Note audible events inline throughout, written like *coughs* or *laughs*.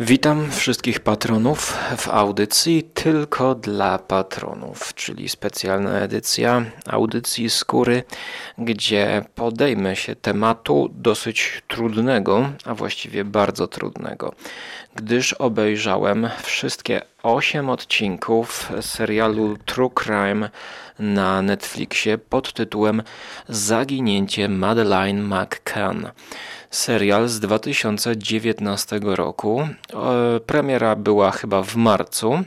Witam wszystkich patronów w audycji tylko dla patronów, czyli specjalna edycja audycji skóry, gdzie podejmę się tematu dosyć trudnego, a właściwie bardzo trudnego, gdyż obejrzałem wszystkie 8 odcinków serialu True Crime na Netflixie pod tytułem Zaginięcie Madeleine McCann serial z 2019 roku. Premiera była chyba w marcu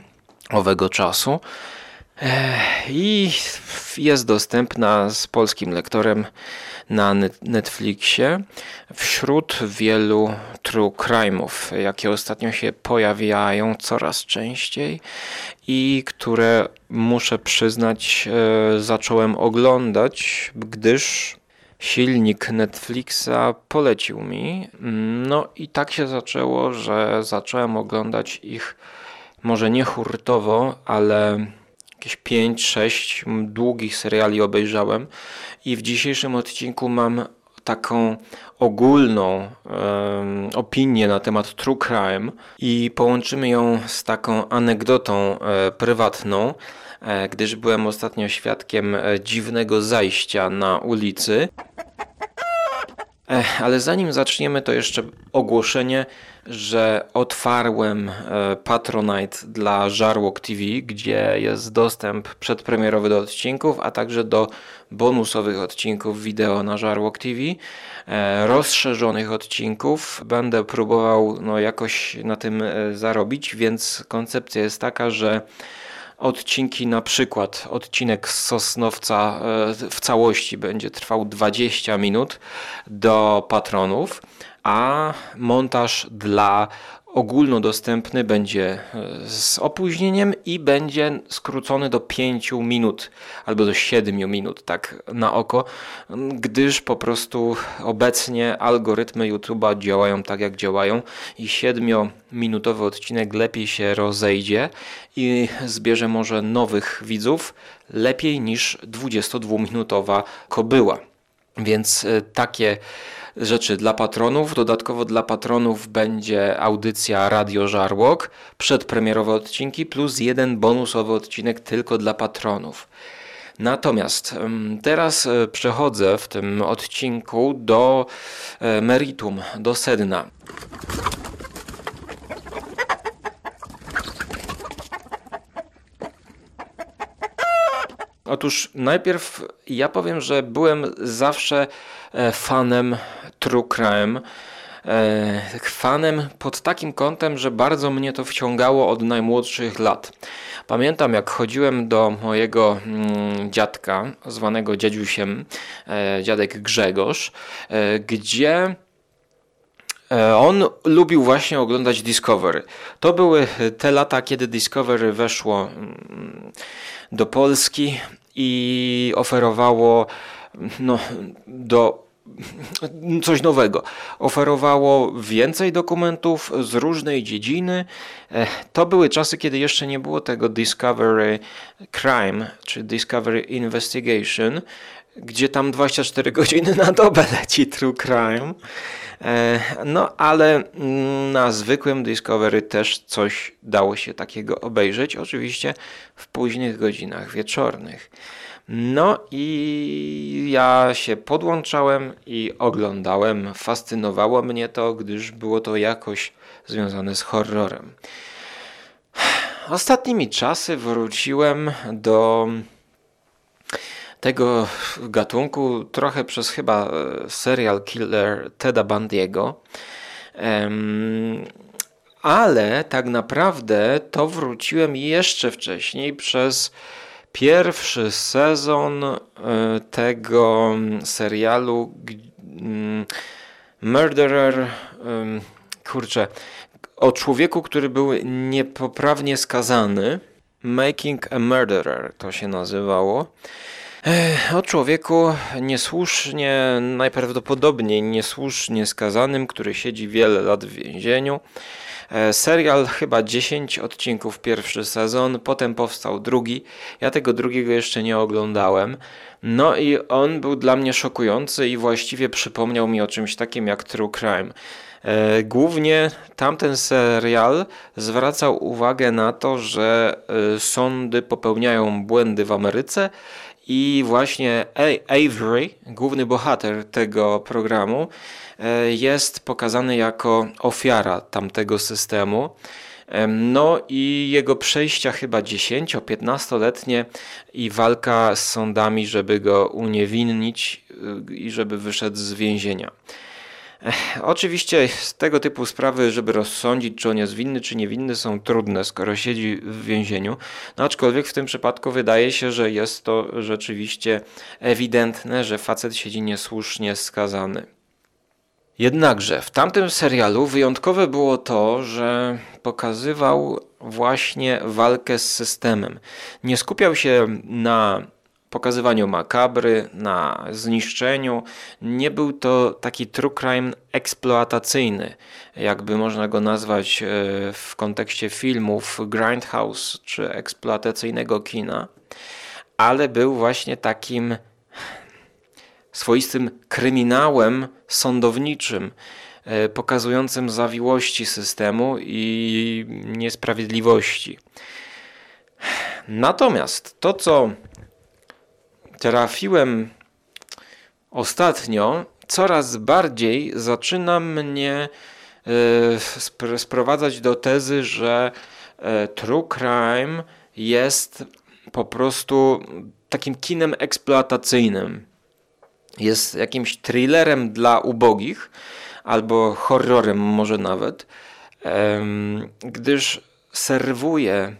owego czasu i jest dostępna z polskim lektorem na Netflixie wśród wielu true crime'ów, jakie ostatnio się pojawiają coraz częściej i które muszę przyznać e, zacząłem oglądać, gdyż silnik Netflixa polecił mi. No i tak się zaczęło, że zacząłem oglądać ich może nie hurtowo, ale jakieś 5-6 długich seriali obejrzałem i w dzisiejszym odcinku mam taką ogólną um, opinię na temat true crime i połączymy ją z taką anegdotą e, prywatną, e, gdyż byłem ostatnio świadkiem e, dziwnego zajścia na ulicy. Ale zanim zaczniemy, to jeszcze ogłoszenie, że otwarłem e, Patronite dla Żarłok TV, gdzie jest dostęp przedpremierowy do odcinków, a także do bonusowych odcinków wideo na Żarłok TV, e, rozszerzonych odcinków. Będę próbował no, jakoś na tym e, zarobić, więc koncepcja jest taka, że odcinki, na przykład odcinek z Sosnowca w całości będzie trwał 20 minut do patronów, a montaż dla ogólnodostępny będzie e, z opóźnieniem i będzie skrócony do 5 minut albo do 7 minut, tak na oko, gdyż po prostu obecnie algorytmy YouTube'a działają tak jak działają i 7-minutowy odcinek lepiej się rozejdzie i zbierze może nowych widzów lepiej niż 22-minutowa kobyła. Więc e, takie rzeczy dla patronów. Dodatkowo dla patronów będzie audycja Radio Żarłok, przedpremierowe odcinki plus jeden bonusowy odcinek tylko dla patronów. Natomiast teraz e, przechodzę w tym odcinku do e, meritum, do sedna. Otóż najpierw ja powiem, że byłem zawsze e, fanem true crime. E, fanem pod takim kątem, że bardzo mnie to wciągało od najmłodszych lat. Pamiętam, jak chodziłem do mojego mm, dziadka, zwanego dziadziusiem, e, dziadek Grzegorz, gdzie on lubił właśnie oglądać Discovery. To były te lata, kiedy Discovery weszło mm, do Polski i oferowało no, do coś nowego. Oferowało więcej dokumentów z różnej dziedziny. E, to były czasy, kiedy jeszcze nie było tego Discovery Crime, czy Discovery Investigation, gdzie tam 24 godziny na dobę leci True Crime. E, no, ale na zwykłym Discovery też coś dało się takiego obejrzeć, oczywiście w późnych godzinach wieczornych. No i ja się podłączałem i oglądałem. Fascynowało mnie to, gdyż było to jakoś związane z horrorem. Ostatnimi czasy wróciłem do tego gatunku trochę przez chyba e, serial killer Teda Bandiego. Ale tak naprawdę to wróciłem jeszcze wcześniej przez pierwszy sezon e, tego serialu Murderer, kurczę, o człowieku, który był niepoprawnie skazany. Making a Murderer to się nazywało. O człowieku niesłusznie, najprawdopodobniej niesłusznie skazanym, który siedzi wiele lat w więzieniu. E, serial chyba 10 odcinków pierwszy sezon, potem powstał drugi. Ja tego drugiego jeszcze nie oglądałem. No i on był dla mnie szokujący i właściwie przypomniał mi o czymś takim jak True Crime. E, głównie tamten serial zwracał uwagę na to, że e, sądy popełniają błędy w Ameryce i właśnie Avery, główny bohater tego programu, e, jest pokazany jako ofiara tamtego systemu. No i jego przejścia chyba 10-15-letnie i walka z sądami, żeby go uniewinnić i żeby wyszedł z więzienia. Oczywiście tego typu sprawy, żeby rozsądzić, czy on jest winny, czy niewinny, są trudne, skoro siedzi w więzieniu. No, aczkolwiek w tym przypadku wydaje się, że jest to rzeczywiście ewidentne, że facet siedzi niesłusznie skazany. Jednakże w tamtym serialu wyjątkowe było to, że pokazywał właśnie walkę z systemem. Nie skupiał się na pokazywaniu makabry, na zniszczeniu. Nie był to taki true crime eksploatacyjny, jakby można go nazwać e, w kontekście filmów Grindhouse czy eksploatacyjnego kina, ale był właśnie takim swoistym kryminałem sądowniczym, e, pokazującym zawiłości systemu i niesprawiedliwości. Natomiast to, co trafiłem ostatnio, coraz bardziej zaczyna mnie e, sprowadzać do tezy, że e, true crime jest po prostu takim kinem eksploatacyjnym. Jest jakimś thrillerem dla ubogich, albo horrorem może nawet, gdyż serwuje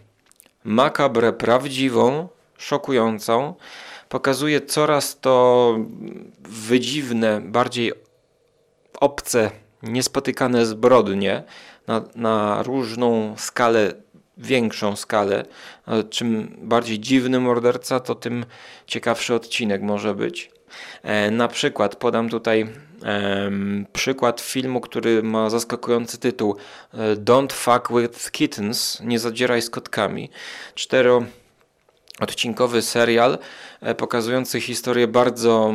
makabrę prawdziwą, szokującą, pokazuje coraz to wydziwne, bardziej obce, niespotykane zbrodnie na, na różną skalę, większą skalę. Czym bardziej dziwny morderca, to tym ciekawszy odcinek może być. E, na przykład podam tutaj e, przykład filmu, który ma zaskakujący tytuł e, Don't Fuck with Kittens, nie zadzieraj z kotkami. Cztero odcinkowy serial e, pokazujący historię bardzo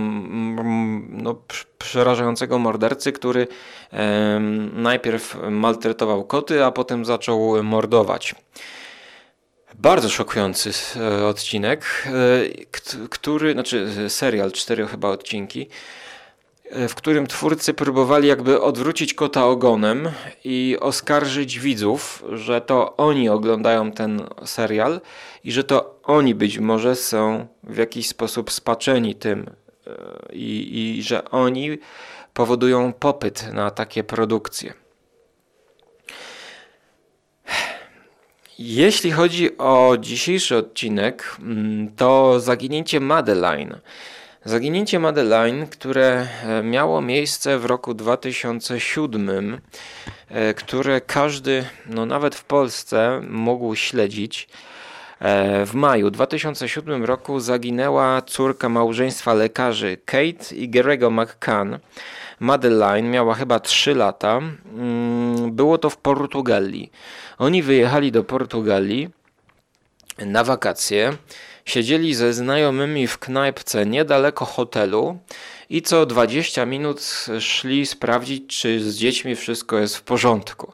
no, przerażającego mordercy, który najpierw maltretował koty, a potem zaczął mordować. Bardzo szokujący e, odcinek, e, który, znaczy serial, cztery chyba odcinki, w którym twórcy próbowali jakby odwrócić kota ogonem i oskarżyć widzów, że to oni oglądają ten serial i że to oni być może są w jakiś sposób spaczeni tym e, i, i że oni powodują popyt na takie produkcje. Jeśli chodzi o dzisiejszy odcinek, mm, to zaginięcie Madeline Zaginięcie Madeline, które e, miało miejsce w roku 2007, e, które każdy, no nawet w Polsce, mógł śledzić. E, w maju 2007 roku zaginęła córka małżeństwa lekarzy Kate i Gerego McCann. Madeline miała chyba 3 lata. Mm, było to w Portugalii. Oni wyjechali do Portugalii na wakacje. Siedzieli ze znajomymi w knajpce niedaleko hotelu i co 20 minut szli sprawdzić, czy z dziećmi wszystko jest w porządku.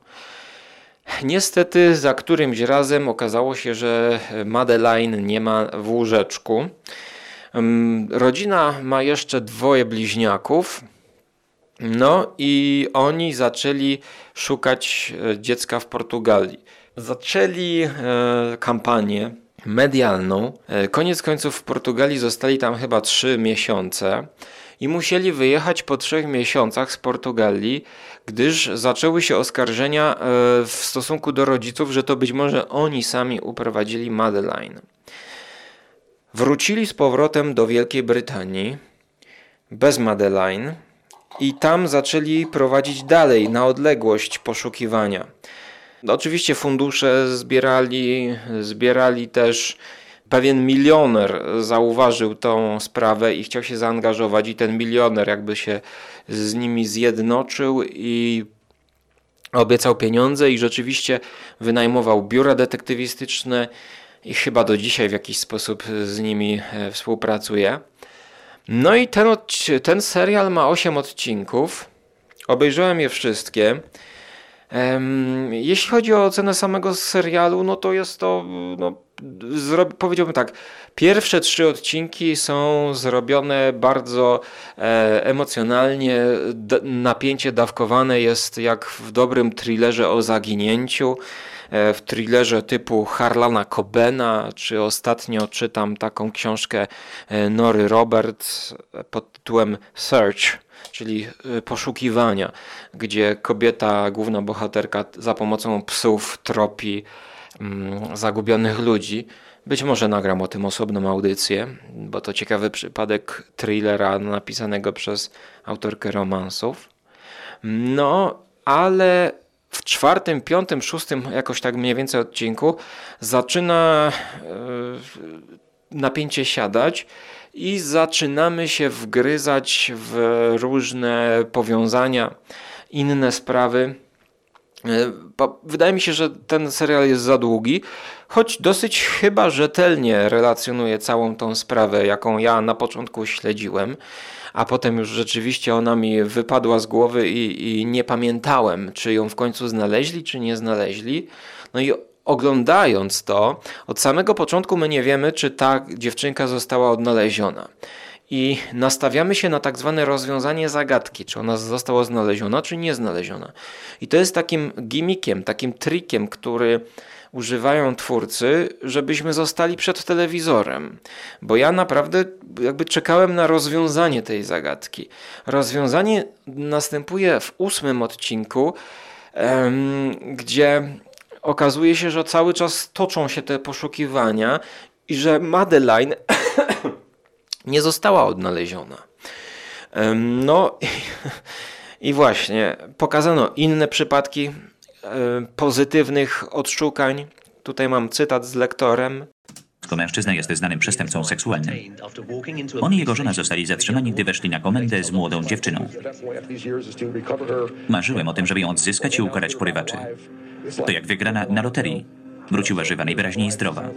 Niestety za którymś razem okazało się, że Madeline nie ma w łóżeczku. Mm, rodzina ma jeszcze dwoje bliźniaków. No i oni zaczęli szukać e, dziecka w Portugalii. Zaczęli e, kampanię medialną. E, koniec końców w Portugalii zostali tam chyba trzy miesiące i musieli wyjechać po trzech miesiącach z Portugalii, gdyż zaczęły się oskarżenia e, w stosunku do rodziców, że to być może oni sami uprowadzili Madeline. Wrócili z powrotem do Wielkiej Brytanii bez Madeline i tam zaczęli prowadzić dalej na odległość poszukiwania. No, oczywiście fundusze zbierali, zbierali też pewien milioner zauważył tą sprawę i chciał się zaangażować i ten milioner jakby się z nimi zjednoczył i obiecał pieniądze i rzeczywiście wynajmował biura detektywistyczne i chyba do dzisiaj w jakiś sposób z nimi e, współpracuje. No i ten, ten serial ma 8 odcinków. Obejrzałem je wszystkie. Jeśli chodzi o ocenę samego serialu, no to jest to, no, powiedziałbym tak, pierwsze trzy odcinki są zrobione bardzo e, emocjonalnie, napięcie dawkowane jest jak w dobrym thrillerze o zaginięciu e, w thrillerze typu Harlana Cobena, czy ostatnio czytam taką książkę e, Nory Roberts pod tytułem Search czyli y, poszukiwania, gdzie kobieta, główna bohaterka za pomocą psów tropi mm, zagubionych ludzi. Być może nagram o tym osobną audycję, bo to ciekawy przypadek thrillera napisanego przez autorkę romansów. No, ale w czwartym, piątym, szóstym, jakoś tak mniej więcej odcinku zaczyna yy, napięcie siadać i zaczynamy się wgryzać w różne powiązania, inne sprawy. E, wydaje mi się, że ten serial jest za długi, choć dosyć chyba rzetelnie relacjonuje całą tą sprawę, jaką ja na początku śledziłem, a potem już rzeczywiście ona mi wypadła z głowy i, i nie pamiętałem, czy ją w końcu znaleźli, czy nie znaleźli. No i oglądając to, od samego początku my nie wiemy, czy ta dziewczynka została odnaleziona. I nastawiamy się na tak zwane rozwiązanie zagadki, czy ona została znaleziona, czy nie znaleziona. I to jest takim gimmickiem, takim trikiem, który używają twórcy, żebyśmy zostali przed telewizorem. Bo ja naprawdę jakby czekałem na rozwiązanie tej zagadki. Rozwiązanie następuje w ósmym odcinku, gdzie okazuje się, że cały czas toczą się te poszukiwania i że Madeline *coughs* nie została odnaleziona. No *laughs* i właśnie, pokazano inne przypadki pozytywnych odszukań. Tutaj mam cytat z lektorem. To mężczyzna jest znanym przestępcą seksualnym. On i jego żona zostali zatrzymani, gdy weszli na komendę z młodą dziewczyną. Marzyłem o tym, żeby ją odzyskać i ukarać porywaczy. To jak wygrana na loterii. Wróciła żywa, najwyraźniej zdrowa.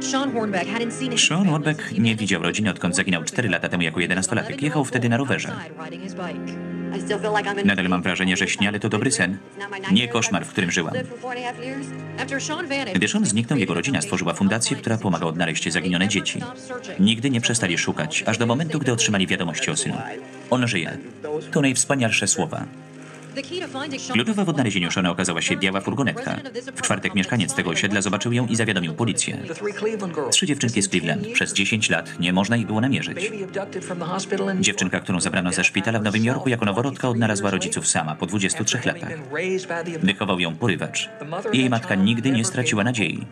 Sean Hornbeck nie widział rodziny, odkąd zaginął 4 lata temu jako 11-latek. Jechał wtedy na rowerze. Nadal mam wrażenie, że śnie, ale to dobry sen. Nie koszmar, w którym żyłam. Gdy Sean zniknął, jego rodzina stworzyła fundację, która pomaga odnaleźć zaginione dzieci. Nigdy nie przestali szukać, aż do momentu, gdy otrzymali wiadomości o synu. On żyje. To najwspanialsze słowa. Kluczowa w odnalezieniu Shona okazała się biała furgonetka. W czwartek mieszkaniec tego osiedla zobaczył ją i zawiadomił policję. Trzy dziewczynki z Cleveland. Przez 10 lat nie można ich było namierzyć. Dziewczynka, którą zabrano ze szpitala w Nowym Jorku jako noworodka odnalazła rodziców sama po 23 latach. Wychował ją porywacz. Jej matka nigdy nie straciła nadziei.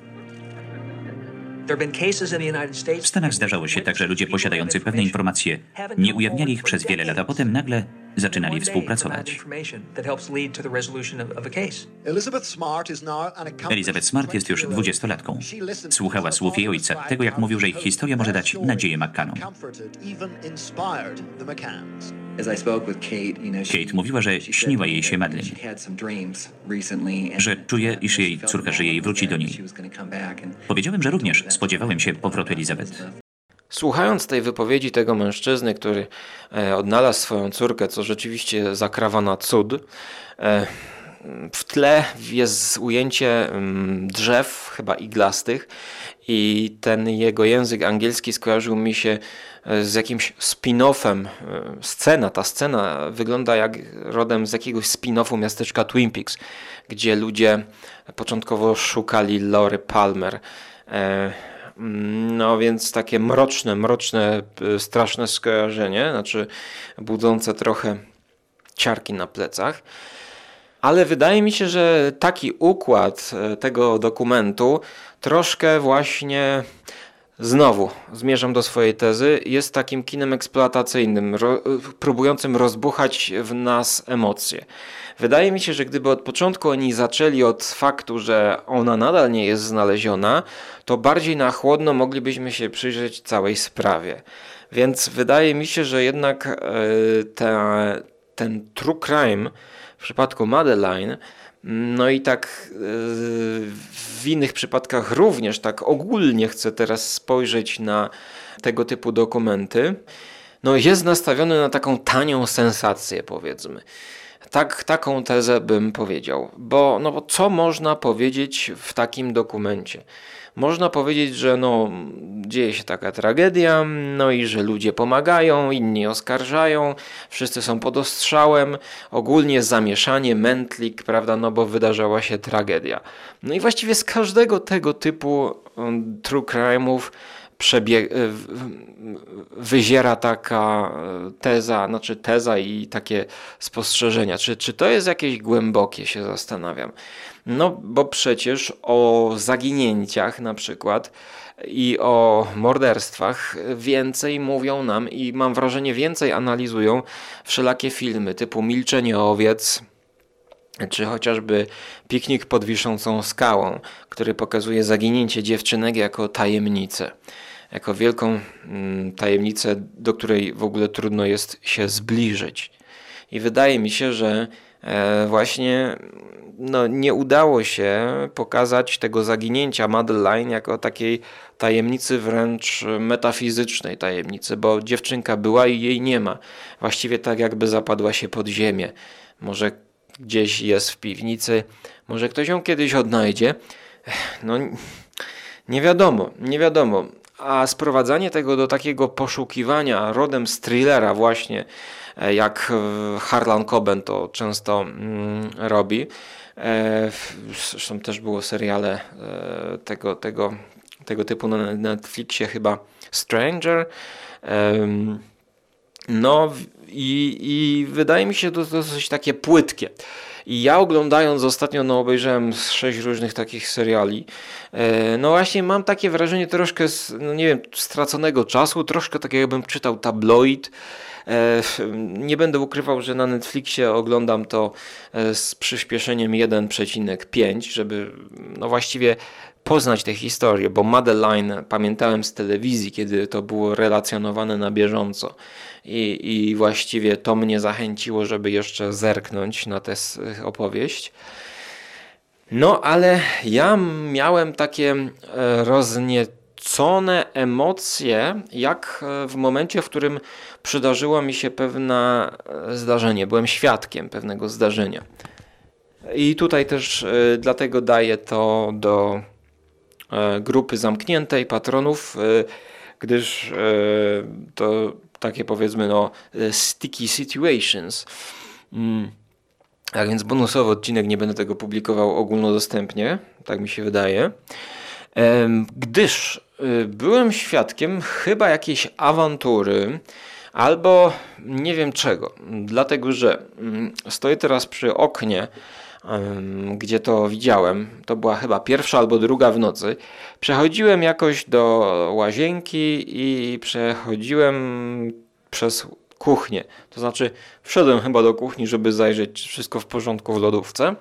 W Stanach zdarzało się tak, że ludzie posiadający pewne informacje nie ujawniali ich przez wiele lat, a potem nagle zaczynali współpracować. Elizabeth Smart jest już dwudziestolatką. Słuchała słów jej ojca, tego jak mówił, że ich historia może dać nadzieję McCannom. Kate mówiła, że śniła jej się Madeline, że czuje, iż jej córka żyje i wróci do niej. Powiedziałem, że również spodziewałem się powrotu Elizabeth. Słuchając tej wypowiedzi tego mężczyzny, który e, odnalazł swoją córkę, co rzeczywiście zakrawa na cud, e, w tle jest ujęcie mm, drzew, chyba iglastych, i ten jego język angielski skojarzył mi się e, z jakimś spin-offem. Scena, ta scena wygląda jak rodem z jakiegoś spin-offu miasteczka Twin Peaks, gdzie ludzie początkowo szukali Lory Palmer. No więc takie mroczne, mroczne, y, straszne skojarzenie, znaczy budzące trochę ciarki na plecach. Ale wydaje mi się, że taki układ y, tego dokumentu troszkę właśnie znowu zmierzam do swojej tezy, jest takim kinem eksploatacyjnym, ro, próbującym rozbuchać w nas emocje. Wydaje mi się, że gdyby od początku oni zaczęli od faktu, że ona nadal nie jest znaleziona, to bardziej na chłodno moglibyśmy się przyjrzeć całej sprawie. Więc wydaje mi się, że jednak e, te, ten true crime w przypadku Madeline no i tak e, w innych przypadkach również tak ogólnie chcę teraz spojrzeć na tego typu dokumenty. no jest nastawiony na taką tanią sensację, powiedzmy. Tak, taką tezę bym powiedział, bo, no bo co można powiedzieć w takim dokumencie? Można powiedzieć, że no, dzieje się taka tragedia, no i że ludzie pomagają, inni oskarżają, wszyscy są pod ostrzałem, ogólnie zamieszanie, mętlik, prawda, no bo wydarzała się tragedia. No i właściwie z każdego tego typu um, true crime'ów przebie- wyziera taka teza, znaczy teza i takie spostrzeżenia. Czy, czy to jest jakieś głębokie, się zastanawiam. No, bo przecież o zaginięciach na przykład i o morderstwach więcej mówią nam i mam wrażenie więcej analizują wszelakie filmy typu Milczenie owiec, czy chociażby Piknik pod wiszącą skałą, który pokazuje zaginięcie dziewczynek jako tajemnicę. Jako wielką mm, tajemnicę, do której w ogóle trudno jest się zbliżyć. I wydaje mi się, że e, właśnie no, nie udało się pokazać tego zaginięcia Madeline jako takiej tajemnicy wręcz metafizycznej tajemnicy, bo dziewczynka była i jej nie ma. Właściwie tak jakby zapadła się pod ziemię. Może gdzieś jest w piwnicy, może ktoś ją kiedyś odnajdzie. No nie wiadomo, nie wiadomo. A sprowadzanie tego do takiego poszukiwania rodem z thrillera właśnie, e, jak Harlan Coben to często mm, robi, E, zresztą też było seriale e, tego, tego, tego typu na Netflixie, chyba Stranger. No i, i wydaje mi się to dosyć takie płytkie. I ja oglądając ostatnio, no obejrzałem sześć różnych takich seriali, e, no właśnie mam takie wrażenie troszkę, no nie wiem, straconego czasu, troszkę tak jakbym czytał tabloid, E, nie będę ukrywał, że na Netflixie oglądam to e, z przyspieszeniem 1,5, żeby no właściwie poznać tę historię, bo Madeline pamiętałem z telewizji, kiedy to było relacjonowane na bieżąco i, i właściwie to mnie zachęciło, żeby jeszcze zerknąć na tę opowieść. No, ale ja miałem takie e, rozniecenie wzniecone emocje, jak e, w momencie, w którym przydarzyło mi się pewne zdarzenie. Byłem świadkiem pewnego zdarzenia. I tutaj też e, dlatego daję to do grupy zamkniętej patronów, gdyż to takie powiedzmy no sticky situations. Mm. Tak więc bonusowy odcinek nie będę tego publikował ogólnodostępnie, tak mi się wydaje. Gdyż y, byłem świadkiem chyba jakiejś awantury albo nie wiem czego. Dlatego, że mm, stoję teraz przy oknie, gdzie to widziałem. To była chyba pierwsza albo druga w nocy. Przechodziłem jakoś do łazienki i przechodziłem przez kuchnię. To znaczy, wszedłem chyba do kuchni, żeby zajrzeć, czy wszystko w porządku w lodówce.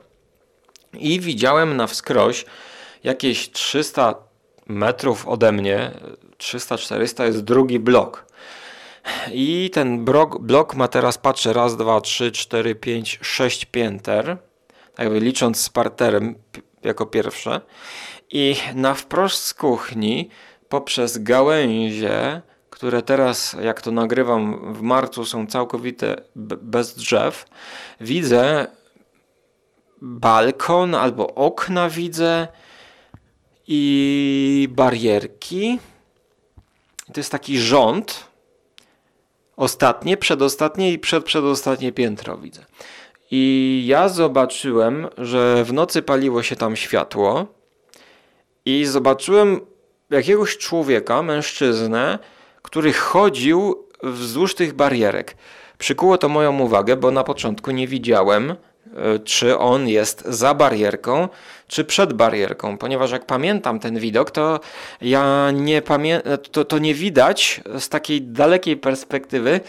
I widziałem na wskroś jakieś 300 metrów ode mnie, 300-400 jest drugi blok. I ten blok, blok ma teraz, patrzę, raz, dwa, trzy, cztery, pięć, sześć pięter, jakby licząc z parterem jako pierwsze. I na wprost z kuchni, poprzez gałęzie, które teraz, jak to nagrywam w marcu, są całkowite bez drzew, widzę balkon albo okna widzę i barierki. To jest taki rząd. Ostatnie, przedostatnie i przedprzedostatnie piętro widzę. I ja zobaczyłem, że w nocy paliło się tam światło i zobaczyłem jakiegoś człowieka, mężczyznę, który chodził wzdłuż tych barierek. Przykuło to moją uwagę, bo na początku nie widziałem, E, czy on jest za barierką, czy przed barierką, ponieważ jak pamiętam ten widok, to ja nie pamiętam, to, to nie widać z takiej dalekiej perspektywy,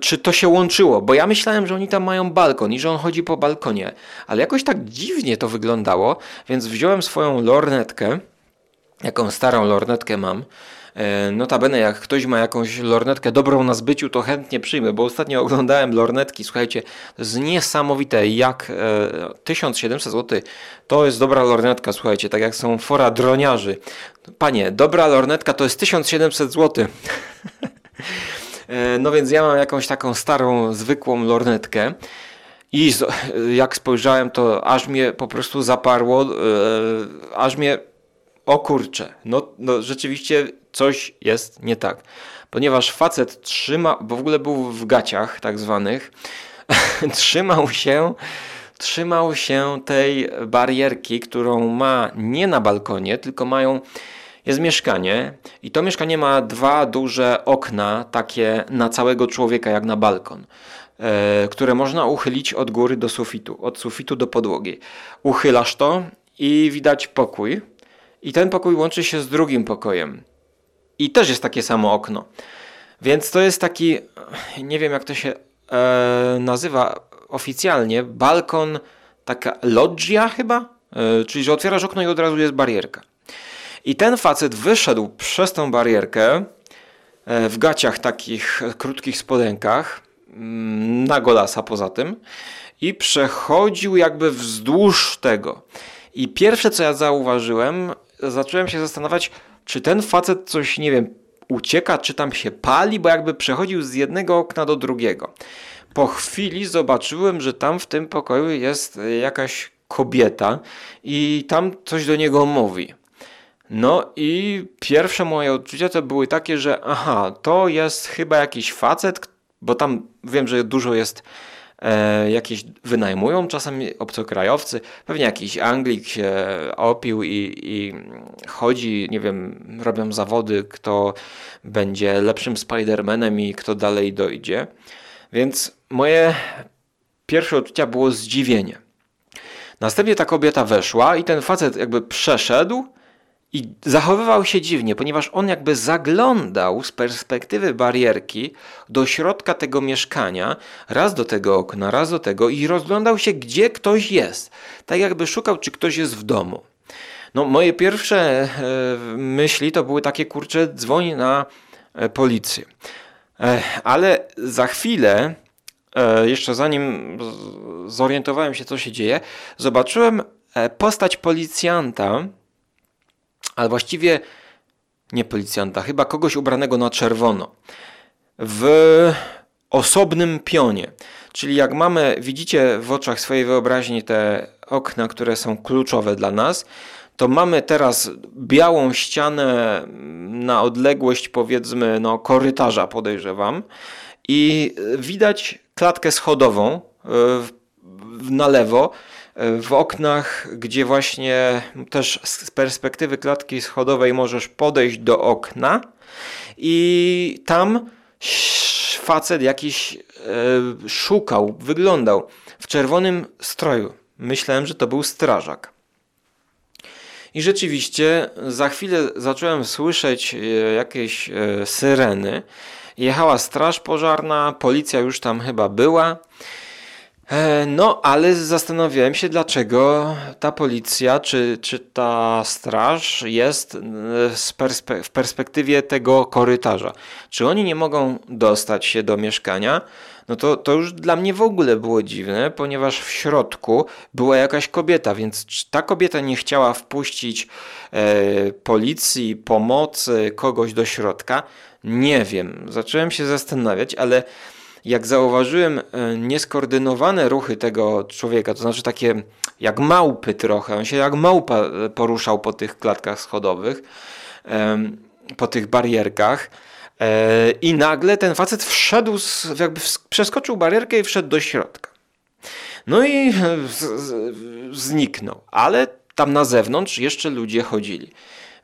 czy to się łączyło, bo ja myślałem, że oni tam mają balkon i że on chodzi po balkonie, ale jakoś tak dziwnie to wyglądało, więc wziąłem swoją lornetkę, jaką starą lornetkę mam, E, notabene, jak ktoś ma jakąś lornetkę dobrą na zbyciu, to chętnie przyjmę, bo ostatnio oglądałem lornetki, słuchajcie, to jest niesamowite, jak 1700 zł to jest dobra lornetka, słuchajcie, tak jak są fora droniarzy. Panie, dobra lornetka to jest 1700 zł. *laughs* E, no więc ja mam jakąś taką starą, zwykłą lornetkę. I jak spojrzałem, to aż mnie po prostu zaparło, e, aż mnie, o kurczę, no, no rzeczywiście coś jest nie tak. Ponieważ facet trzyma, bo w ogóle był w gaciach tak zwanych, *laughs* trzymał się trzymał się tej barierki, którą ma nie na balkonie, tylko mają jest mieszkanie i to mieszkanie ma dwa duże okna, takie na całego człowieka, jak na balkon, e, które można uchylić od góry do sufitu, od sufitu do podłogi. Uchylasz to i widać pokój, i ten pokój łączy się z drugim pokojem. I też jest takie samo okno. Więc to jest taki, nie wiem jak to się e, nazywa oficjalnie, balkon, taka loggia chyba, e, czyli że otwierasz okno i od razu jest barierka. I ten facet wyszedł przez tą barierkę e, w gaciach takich krótkich spodenkach, mm, na golasa poza tym, i przechodził jakby wzdłuż tego. I pierwsze co ja zauważyłem, zacząłem się zastanawiać, czy ten facet coś, nie wiem, ucieka, czy tam się pali, bo jakby przechodził z jednego okna do drugiego. Po chwili zobaczyłem, że tam w tym pokoju jest jakaś kobieta i tam coś do niego mówi. No i pierwsze moje odczucia to były takie, że aha, to jest chyba jakiś facet, bo tam wiem, że dużo jest e, jakieś wynajmują czasami obcokrajowcy, pewnie jakiś Anglik się opił i, i chodzi, nie wiem, robią zawody, kto będzie lepszym Spidermanem i kto dalej dojdzie. Więc moje pierwsze odczucia było zdziwienie. Następnie ta kobieta weszła i ten facet jakby przeszedł i zachowywał się dziwnie, ponieważ on jakby zaglądał z perspektywy barierki do środka tego mieszkania, raz do tego okna, raz do tego i rozglądał się, gdzie ktoś jest. Tak jakby szukał, czy ktoś jest w domu. No, moje pierwsze e, myśli to były takie, kurcze, dzwoni na e, policję. E, ale za chwilę, jeszcze zanim zorientowałem się, co się dzieje, zobaczyłem postać policjanta, ale właściwie nie policjanta, chyba kogoś ubranego na czerwono, w osobnym pionie. Czyli jak mamy, widzicie w oczach swojej wyobraźni te okna, które są kluczowe dla nas, to mamy teraz białą ścianę na odległość powiedzmy no, korytarza podejrzewam. I widać klatkę schodową e, na lewo w oknach, gdzie właśnie też z perspektywy klatki schodowej możesz podejść do okna i tam facet jakiś e, szukał, wyglądał w czerwonym stroju. Myślałem, że to był strażak. I rzeczywiście za chwilę zacząłem słyszeć e, jakieś e, syreny. Jechała straż pożarna, policja już tam chyba była. E, no, ale zastanawiałem się, dlaczego ta policja, czy, czy ta straż jest perspe w perspektywie tego korytarza. Czy oni nie mogą dostać się do mieszkania? No to, to już dla mnie w ogóle było dziwne, ponieważ w środku była jakaś kobieta, więc ta kobieta nie chciała wpuścić e, policji, pomocy, kogoś do środka. Nie wiem, zacząłem się zastanawiać, ale jak zauważyłem e, nieskoordynowane ruchy tego człowieka, to znaczy takie jak małpy trochę, on się jak małpa e, poruszał po tych klatkach schodowych, po tych barierkach. E, I nagle ten facet wszedł, jakby przeskoczył barierkę i wszedł do środka. No i zniknął, ale tam na zewnątrz jeszcze ludzie chodzili.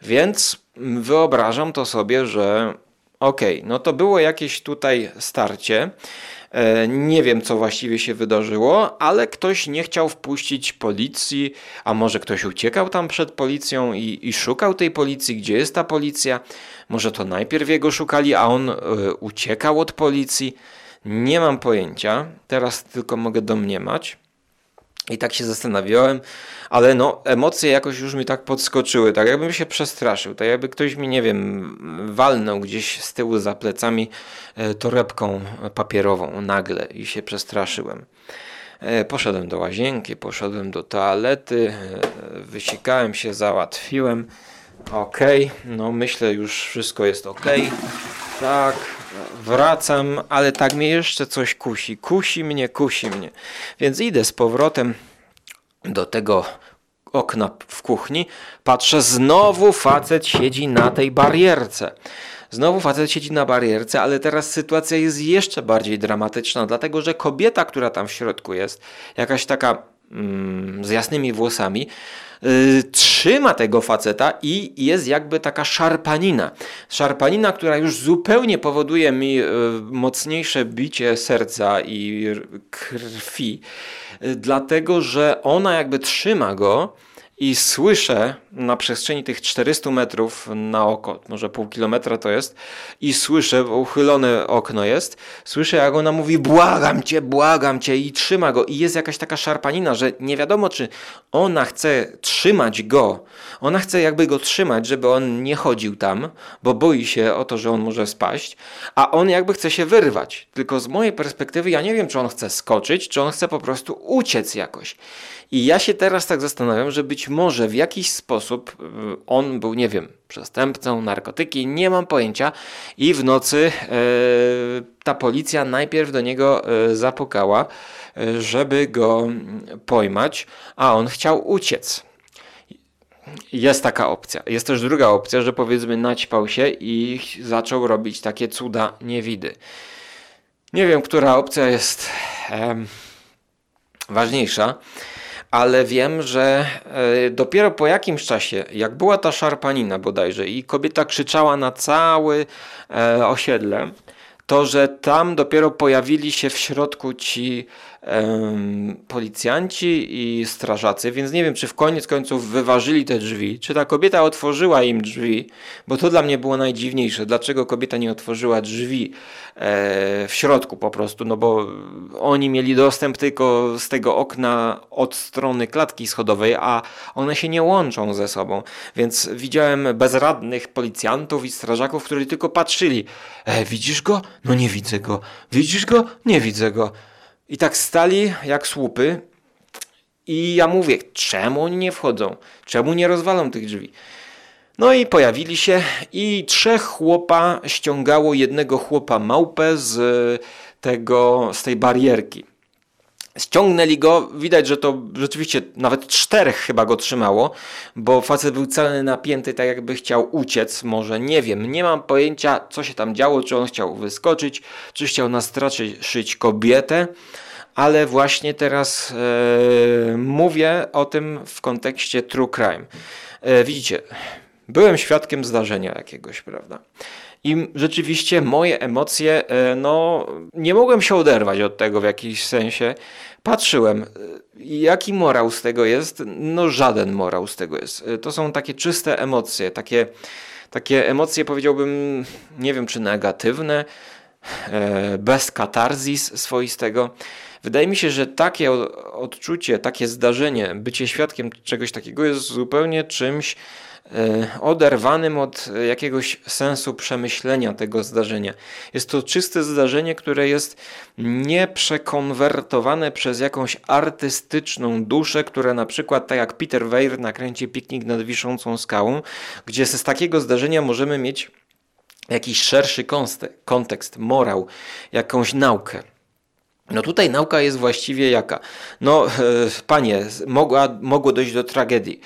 Więc wyobrażam to sobie, że Okay, no to było jakieś tutaj starcie. E, nie wiem, co właściwie się wydarzyło, ale ktoś nie chciał wpuścić policji, a może ktoś uciekał tam przed policją i, i szukał tej policji, gdzie jest ta policja. Może to najpierw jego szukali, a on y, uciekał od policji. Nie mam pojęcia, teraz tylko mogę domniemać. I tak się zastanawiałem, ale no, emocje jakoś już mi tak podskoczyły, tak jakbym się przestraszył, tak jakby ktoś mi, nie wiem, walnął gdzieś z tyłu za plecami e, torebką papierową nagle i się przestraszyłem. E, poszedłem do łazienki, poszedłem do toalety, e, wysikałem się, załatwiłem. Ok, no myślę już wszystko jest ok. Tak, wracam, ale tak mnie jeszcze coś kusi. Kusi mnie, kusi mnie. Więc idę z powrotem do tego okna w kuchni, patrzę, znowu facet siedzi na tej barierce. Znowu facet siedzi na barierce, ale teraz sytuacja jest jeszcze bardziej dramatyczna, dlatego że kobieta, która tam w środku jest, jakaś taka z jasnymi włosami, yy, trzyma tego faceta i jest jakby taka szarpanina. Szarpanina, która już zupełnie powoduje mi yy, mocniejsze bicie serca i krwi, yy, dlatego że ona jakby trzyma go i słyszę na przestrzeni tych 400 metrów na oko, może pół kilometra to jest, i słyszę, uchylone okno jest, słyszę jak ona mówi błagam cię, błagam cię i trzyma go i jest jakaś taka szarpanina, że nie wiadomo czy ona chce trzymać go, ona chce jakby go trzymać, żeby on nie chodził tam, bo boi się o to, że on może spaść, a on jakby chce się wyrwać. Tylko z mojej perspektywy ja nie wiem, czy on chce skoczyć, czy on chce po prostu uciec jakoś. I ja się teraz tak zastanawiam, że być może w jakiś sposób y, on był, nie wiem, przestępcą, narkotyki, nie mam pojęcia. I w nocy e, ta policja najpierw do niego e, zapukała, e, żeby go pojmać, a on chciał uciec. Jest taka opcja. Jest też druga opcja, że powiedzmy naćpał się i zaczął robić takie cuda niewidy. Nie wiem, która opcja jest ważniejsza ale wiem, że e, dopiero po jakimś czasie, jak była ta szarpanina bodajże i kobieta krzyczała na całe osiedle, to, że tam dopiero pojawili się w środku ci policjanci i strażacy, więc nie wiem, czy w koniec końców wyważyli te drzwi, czy ta kobieta otworzyła im drzwi, bo to dla mnie było najdziwniejsze. Dlaczego kobieta nie otworzyła drzwi e, w środku po prostu? No bo oni mieli dostęp tylko z tego okna od strony klatki schodowej, a one się nie łączą ze sobą. Więc widziałem bezradnych policjantów i strażaków, którzy tylko patrzyli. E, widzisz go? No nie widzę go. Widzisz go? Nie widzę go. I tak stali jak słupy. I ja mówię, czemu oni nie wchodzą? Czemu nie rozwalą tych drzwi? No i pojawili się i trzech chłopa ściągało jednego chłopa małpę z tego, z tej barierki. Ściągnęli go, widać, że to rzeczywiście nawet czterech chyba go trzymało, bo facet był cały napięty, tak jakby chciał uciec, może nie wiem, nie mam pojęcia, co się tam działo, czy on chciał wyskoczyć, czy chciał nastraszyć kobietę, ale właśnie teraz e, mówię o tym w kontekście true crime. E, widzicie, byłem świadkiem zdarzenia jakiegoś, prawda? I rzeczywiście moje emocje, e, no, nie mogłem się oderwać od tego w jakimś sensie. Patrzyłem, e, jaki morał z tego jest? No, żaden morał z tego jest. E, to są takie czyste emocje, takie, takie emocje, powiedziałbym, nie wiem czy negatywne, bez katarzis swoistego. Wydaje mi się, że takie odczucie, takie zdarzenie, bycie świadkiem czegoś takiego jest zupełnie czymś, oderwanym od jakiegoś sensu przemyślenia tego zdarzenia. Jest to czyste zdarzenie, które jest nieprzekonwertowane przez jakąś artystyczną duszę, która na przykład, tak jak Peter Weir nakręci Piknik nad Wiszącą Skałą, gdzie z takiego zdarzenia możemy mieć jakiś szerszy kontekst, morał, jakąś naukę. No tutaj nauka jest właściwie jaka? No, e, panie, mogła, mogło dojść do tragedii.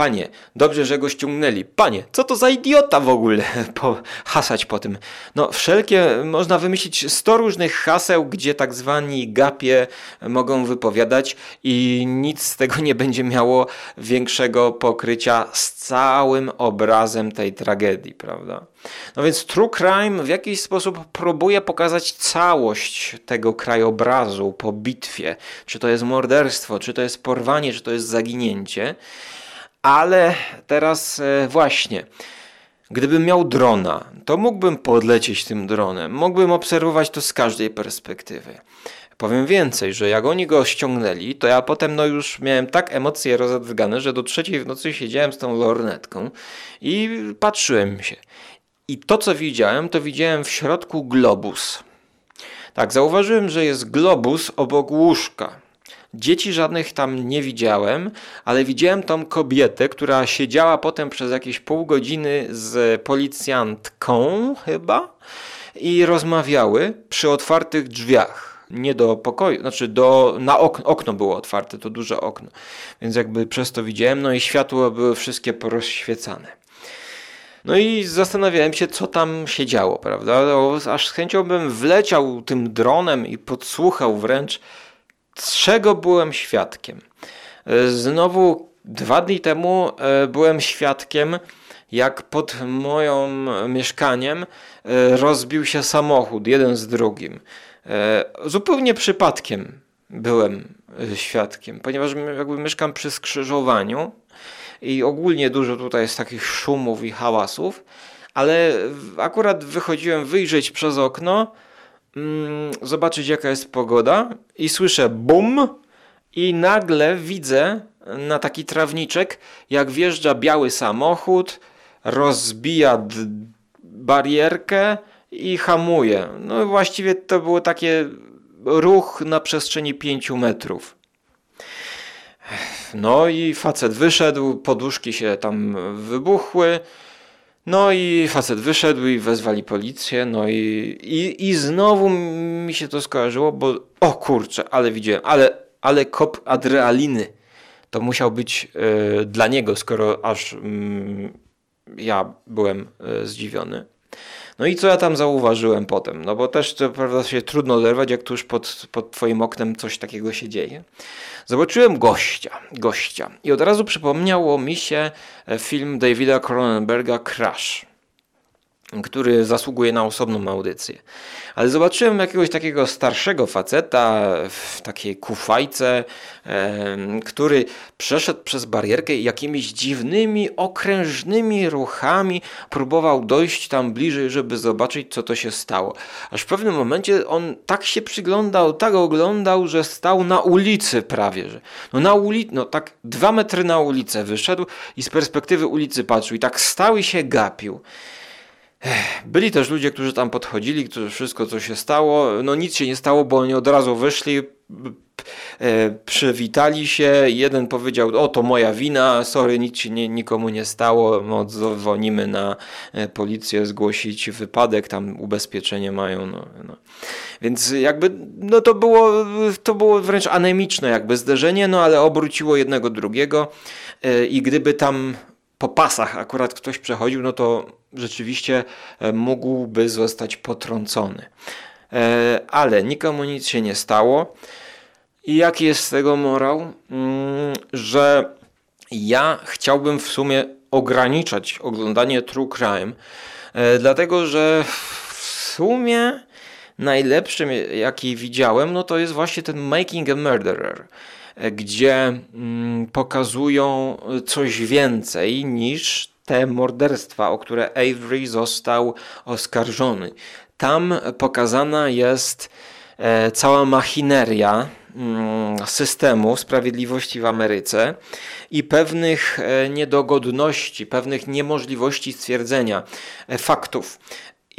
Panie, dobrze, że go ściągnęli. Panie, co to za idiota w ogóle *laughs* po, hasać po tym? No, wszelkie, można wymyślić 100 różnych haseł, gdzie tak zwani gapie mogą wypowiadać i nic z tego nie będzie miało większego pokrycia z całym obrazem tej tragedii, prawda? No więc True Crime w jakiś sposób próbuje pokazać całość tego krajobrazu po bitwie. Czy to jest morderstwo, czy to jest porwanie, czy to jest zaginięcie. Ale teraz e, właśnie, gdybym miał drona, to mógłbym podlecieć tym dronem, mógłbym obserwować to z każdej perspektywy. Powiem więcej, że jak oni go ściągnęli, to ja potem no już miałem tak emocje rozedrgane, że do trzeciej w nocy siedziałem z tą lornetką i patrzyłem się. I to, co widziałem, to widziałem w środku globus. Tak, zauważyłem, że jest globus obok łóżka. Dzieci żadnych tam nie widziałem, ale widziałem tą kobietę, która siedziała potem przez jakieś pół godziny z policjantką chyba i rozmawiały przy otwartych drzwiach nie do pokoju, znaczy do, na okno, okno było otwarte, to duże okno, więc jakby przez to widziałem, no i światło były wszystkie porozświecane. No i zastanawiałem się, co tam się działo, prawda? Aż z chęcią bym wleciał tym dronem i podsłuchał wręcz, czego byłem świadkiem. Znowu dwa dni temu e, byłem świadkiem, jak pod moim mieszkaniem e, rozbił się samochód, jeden z drugim. E, zupełnie przypadkiem byłem świadkiem, ponieważ jakby mieszkam przy skrzyżowaniu i ogólnie dużo tutaj jest takich szumów i hałasów, ale akurat wychodziłem wyjrzeć przez okno, mm, zobaczyć jaka jest pogoda i słyszę bum i nagle widzę na taki trawniczek, jak wjeżdża biały samochód, rozbija barierkę i hamuje. No właściwie to było takie ruch na przestrzeni 5 metrów. No i facet wyszedł, poduszki się tam wybuchły. No i facet wyszedł i wezwali policję, no i, i, i znowu mi się to skojarzyło, bo o kurczę, ale widziałem, ale, ale kop adrenaliny to musiał być y, dla niego, skoro aż y, ja byłem y, zdziwiony. No i co ja tam zauważyłem potem? No bo też to prawda się trudno oderwać, jak tuż pod, pod twoim oknem coś takiego się dzieje. Zobaczyłem gościa, gościa i od razu przypomniało mi się e, film Davida Cronenberga Crash który zasługuje na osobną audycję. Ale zobaczyłem jakiegoś takiego starszego faceta w takiej kufajce, który przeszedł przez barierkę i jakimiś dziwnymi, okrężnymi ruchami próbował dojść tam bliżej, żeby zobaczyć, co to się stało. Aż w pewnym momencie on tak się przyglądał, tak oglądał, że stał na ulicy prawie. Że. No na ulicy, no tak dwa metry na ulicę wyszedł i z perspektywy ulicy patrzył i tak stał i się gapił. Byli też ludzie, którzy tam podchodzili, którzy wszystko, co się stało, no nic się nie stało, bo oni od razu wyszli, e, przywitali się, jeden powiedział, o to moja wina, sorry, nic się nie, nikomu nie stało, no, dzwonimy na e, policję, zgłosić wypadek, tam ubezpieczenie mają, no, no. Więc jakby, no to było, to było wręcz anemiczne jakby zderzenie, no ale obróciło jednego drugiego. E, i gdyby tam po pasach akurat ktoś przechodził, no to rzeczywiście e, mógłby zostać potrącony. E, ale nikomu nic się nie stało. I jaki jest z tego morał? Mm, że ja chciałbym w sumie ograniczać oglądanie true crime, e, dlatego że w sumie najlepszym, jaki widziałem, no to jest właśnie ten Making a Murderer gdzie mm, pokazują coś więcej niż te morderstwa, o które Avery został oskarżony. Tam pokazana jest e, cała machineria mm, systemu sprawiedliwości w Ameryce i pewnych e, niedogodności, pewnych niemożliwości stwierdzenia e, faktów.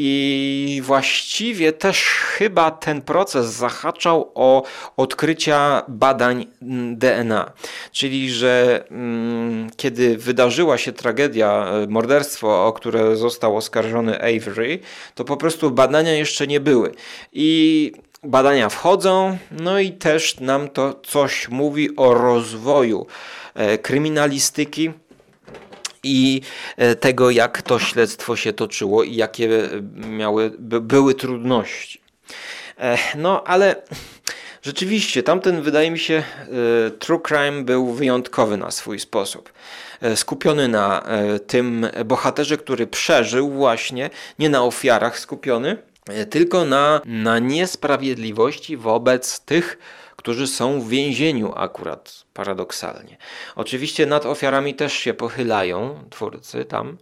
I właściwie też chyba ten proces zahaczał o odkrycia badań DNA. Czyli, że mm, kiedy wydarzyła się tragedia, e, morderstwo, o które został oskarżony Avery, to po prostu badania jeszcze nie były. I badania wchodzą, no i też nam to coś mówi o rozwoju e, kryminalistyki i e, tego, jak to śledztwo się toczyło i jakie miały, były trudności. E, no, ale rzeczywiście tamten, wydaje mi się, e, True Crime był wyjątkowy na swój sposób. Skupiony na tym bohaterze, który przeżył właśnie, nie na ofiarach skupiony, tylko na, na niesprawiedliwości wobec tych, którzy są w więzieniu akurat paradoksalnie. Oczywiście nad ofiarami też się pochylają twórcy tam,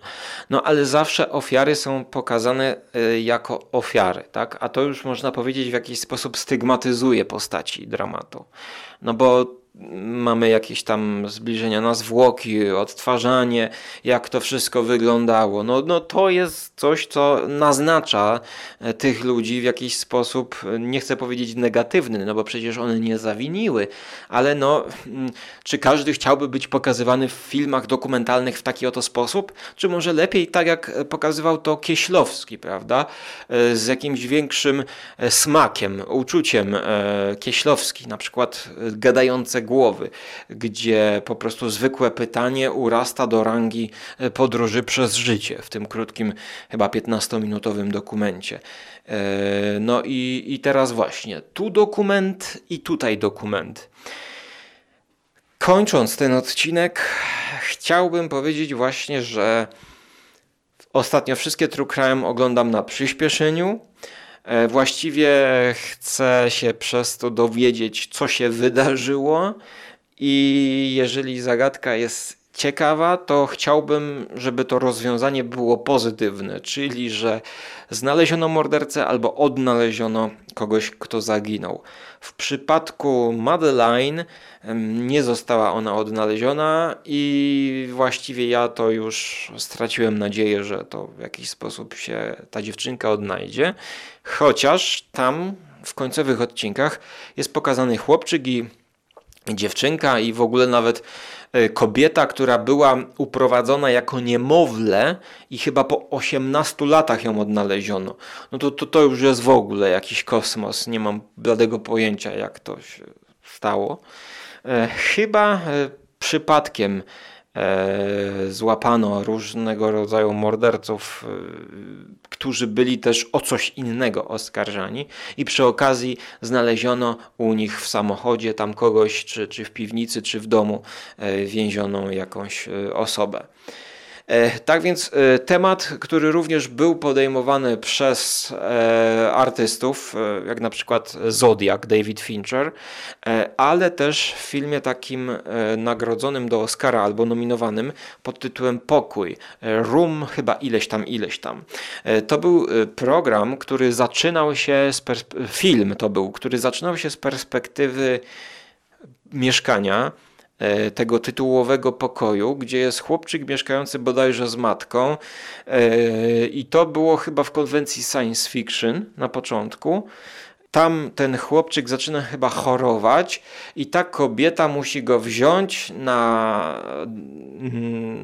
no ale zawsze ofiary są pokazane e, jako ofiary, tak? A to już można powiedzieć w jakiś sposób stygmatyzuje postaci dramatu. No bo mamy jakieś tam zbliżenia na zwłoki, odtwarzanie, jak to wszystko wyglądało. No, no to jest coś, co naznacza e, tych ludzi w jakiś sposób, e, nie chcę powiedzieć negatywny, no bo przecież one nie zawiniły, ale no, mm, czy każdy chciałby być pokazywany w filmach dokumentalnych w taki oto sposób? Czy może lepiej tak jak pokazywał to Kieślowski, prawda? E, z jakimś większym smakiem, uczuciem Kieślowski, na przykład głowy, gdzie po prostu zwykłe pytanie urasta do rangi e, podróży przez życie w tym krótkim, chyba 15-minutowym dokumencie. E, no i, i teraz właśnie, tu dokument i tutaj dokument. Kończąc ten odcinek, chciałbym powiedzieć właśnie, że ostatnio wszystkie True Crime oglądam na przyspieszeniu. E, właściwie chcę się przez to dowiedzieć, co się wydarzyło, i jeżeli zagadka jest ciekawa, to chciałbym, żeby to rozwiązanie było pozytywne, czyli że znaleziono mordercę albo odnaleziono kogoś, kto zaginął. W przypadku Madeline nie została ona odnaleziona i właściwie ja to już straciłem nadzieję, że to w jakiś sposób się ta dziewczynka odnajdzie. Chociaż tam w końcowych odcinkach jest pokazany chłopczyk i dziewczynka i w ogóle nawet kobieta, która była uprowadzona jako niemowlę i chyba po 18 latach ją odnaleziono. No to, to, to już jest w ogóle jakiś kosmos. Nie mam bladego pojęcia, jak to się stało. E, chyba e, przypadkiem E, złapano różnego rodzaju morderców, e, którzy byli też o coś innego oskarżani i przy okazji znaleziono u nich w samochodzie tam kogoś, czy, czy w piwnicy, czy w domu e, więzioną jakąś osobę. E, tak więc e, temat, który również był podejmowany przez e, artystów, jak na przykład Zodiak, David Fincher, ale też w filmie takim nagrodzonym do Oscara albo nominowanym pod tytułem Pokój, Room chyba ileś tam, ileś tam. To był program, który zaczynał się z film to był, który zaczynał się z perspektywy mieszkania, tego tytułowego pokoju, gdzie jest chłopczyk mieszkający bodajże z matką. E, I to było chyba w konwencji science fiction na początku tam ten chłopczyk zaczyna chyba chorować i ta kobieta musi go wziąć na,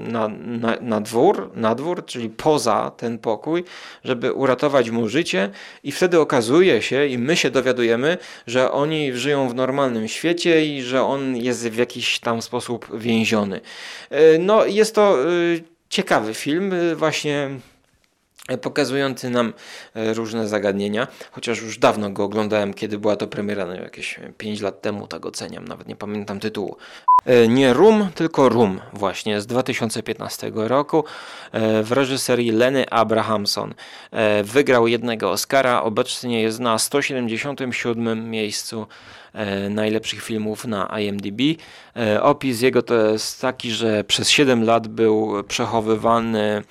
na, na, na, dwór, na dwór, czyli poza ten pokój, żeby uratować mu życie i wtedy okazuje się i my się dowiadujemy, że oni żyją w normalnym świecie i że on jest w jakiś tam sposób więziony. E, no jest to e, ciekawy film, e, właśnie pokazujący nam e, różne zagadnienia, chociaż już dawno go oglądałem, kiedy była to premiera, no jakieś 5 lat temu, tak oceniam, nawet nie pamiętam tytułu. E, nie Room, tylko Room właśnie z 2015 roku e, w reżyserii Leny Abrahamson. Wygrał jednego Oscara, obecnie jest na 177 miejscu najlepszych filmów na IMDb. Opis jego to jest taki, że przez 7 lat był przechowywany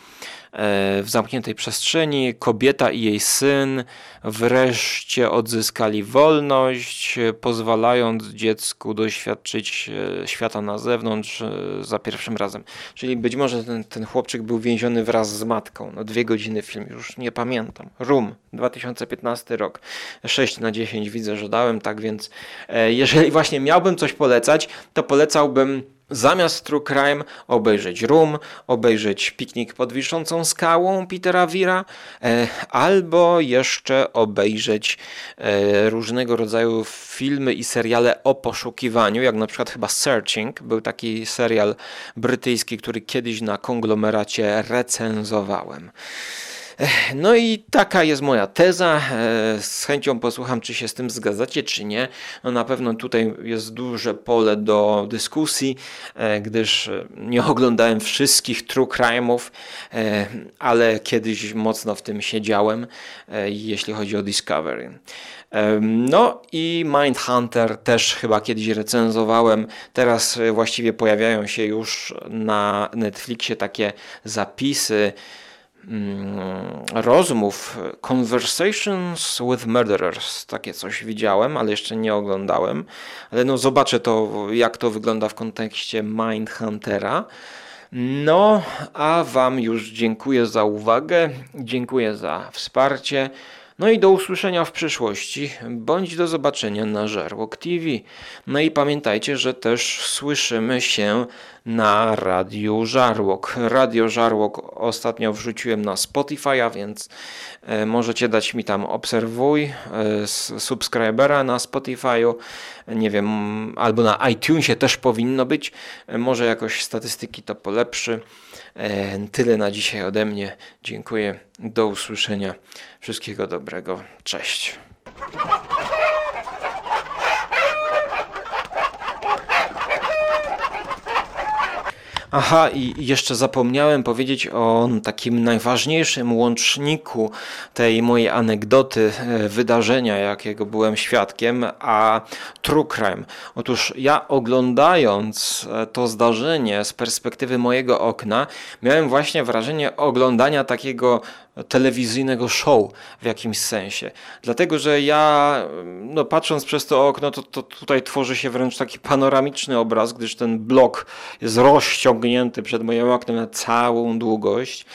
w zamkniętej przestrzeni. Kobieta i jej syn wreszcie odzyskali wolność, pozwalając dziecku doświadczyć e, świata na zewnątrz e, za pierwszym razem. Czyli być może ten, ten chłopczyk był więziony wraz z matką. No dwie godziny film, już nie pamiętam. Room, 2015 rok. 6 na 10 widzę, że dałem, tak więc jeżeli właśnie miałbym coś polecać, to polecałbym Zamiast True Crime obejrzeć Room, obejrzeć Piknik pod wiszącą skałą Petera Wira, e, albo jeszcze obejrzeć e, różnego rodzaju filmy i seriale o poszukiwaniu, jak na przykład chyba Searching, był taki serial brytyjski, który kiedyś na konglomeracie recenzowałem. No i taka jest moja teza. E, z chęcią posłucham, czy się z tym zgadzacie, czy nie. No na pewno tutaj jest duże pole do dyskusji, e, gdyż nie oglądałem wszystkich true crime'ów, e, ale kiedyś mocno w tym siedziałem, jeśli chodzi o Discovery. No i Mindhunter też chyba kiedyś recenzowałem. Teraz właściwie pojawiają się już na Netflixie takie zapisy rozmów Conversations with Murderers. Takie coś widziałem, ale jeszcze nie oglądałem. Ale no zobaczę to, jak to wygląda w kontekście Mindhuntera. No, a Wam już dziękuję za uwagę, dziękuję za wsparcie. No i do usłyszenia w przyszłości, bądź do zobaczenia na Żarłok TV. No i pamiętajcie, że też słyszymy się na Radiu Żarłok. Radio Żarłok ostatnio wrzuciłem na Spotify'a, więc e, możecie dać mi tam obserwuj, e, subskrybera na Spotify'u, nie wiem, albo na iTunesie też powinno być. E, może jakoś statystyki to polepszy. Tyle na dzisiaj ode mnie. Dziękuję. Do usłyszenia. Wszystkiego dobrego. Cześć. Aha, i jeszcze zapomniałem powiedzieć o takim najważniejszym łączniku tej mojej anegdoty, e, wydarzenia, jakiego byłem świadkiem, a true crime. Otóż ja oglądając e, to zdarzenie z perspektywy mojego okna, miałem właśnie wrażenie oglądania takiego telewizyjnego show w jakimś sensie. Dlatego, że ja, no, patrząc przez to okno, to, to tutaj tworzy się wręcz taki panoramiczny obraz, gdyż ten blok jest rozciągnięty przed moim oknem na całą długość.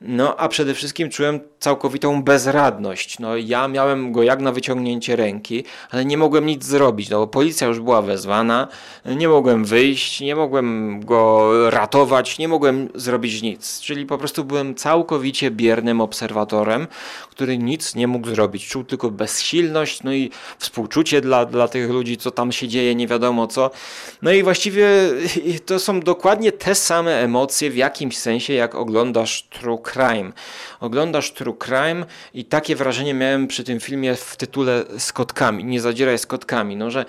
No, a przede wszystkim czułem całkowitą bezradność. No, ja miałem go jak na wyciągnięcie ręki, ale nie mogłem nic zrobić, no bo policja już była wezwana, nie mogłem wyjść, nie mogłem go ratować, nie mogłem zrobić nic. Czyli po prostu byłem całkowicie biernym obserwatorem, który nic nie mógł zrobić. Czuł tylko bezsilność, no i współczucie dla, dla tych ludzi, co tam się dzieje, nie wiadomo co. No i właściwie to są dokładnie te same emocje w jakimś sensie, jak oglądasz True Crime. Oglądasz True Crime i takie wrażenie miałem przy tym filmie w tytule z kotkami, nie zadzieraj z kotkami, no że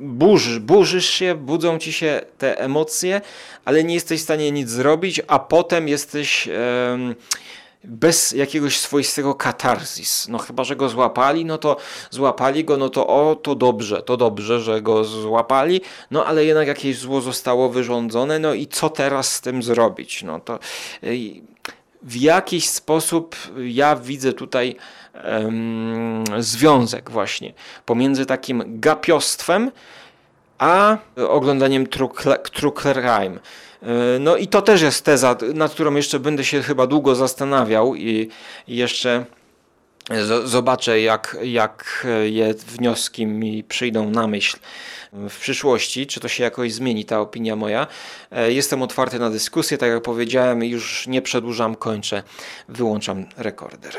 burzysz, burzysz się, budzą ci się te emocje, ale nie jesteś w stanie nic zrobić, a potem jesteś bez jakiegoś swoistego katarzis. No chyba, że go złapali, no to złapali go, no to o, to dobrze, to dobrze, że go złapali, no ale jednak jakieś zło zostało wyrządzone, no i co teraz z tym zrobić? No to w jakiś sposób ja widzę tutaj um, związek właśnie pomiędzy takim gapiostwem, a oglądaniem true, crime. E, no i to też jest teza, nad którą jeszcze będę się chyba długo zastanawiał i jeszcze zobaczę, jak, jak je wnioski mi przyjdą na myśl w przyszłości, czy to się jakoś zmieni, ta opinia moja. E, jestem otwarty na dyskusję, tak jak powiedziałem, już nie przedłużam, kończę, wyłączam rekorder.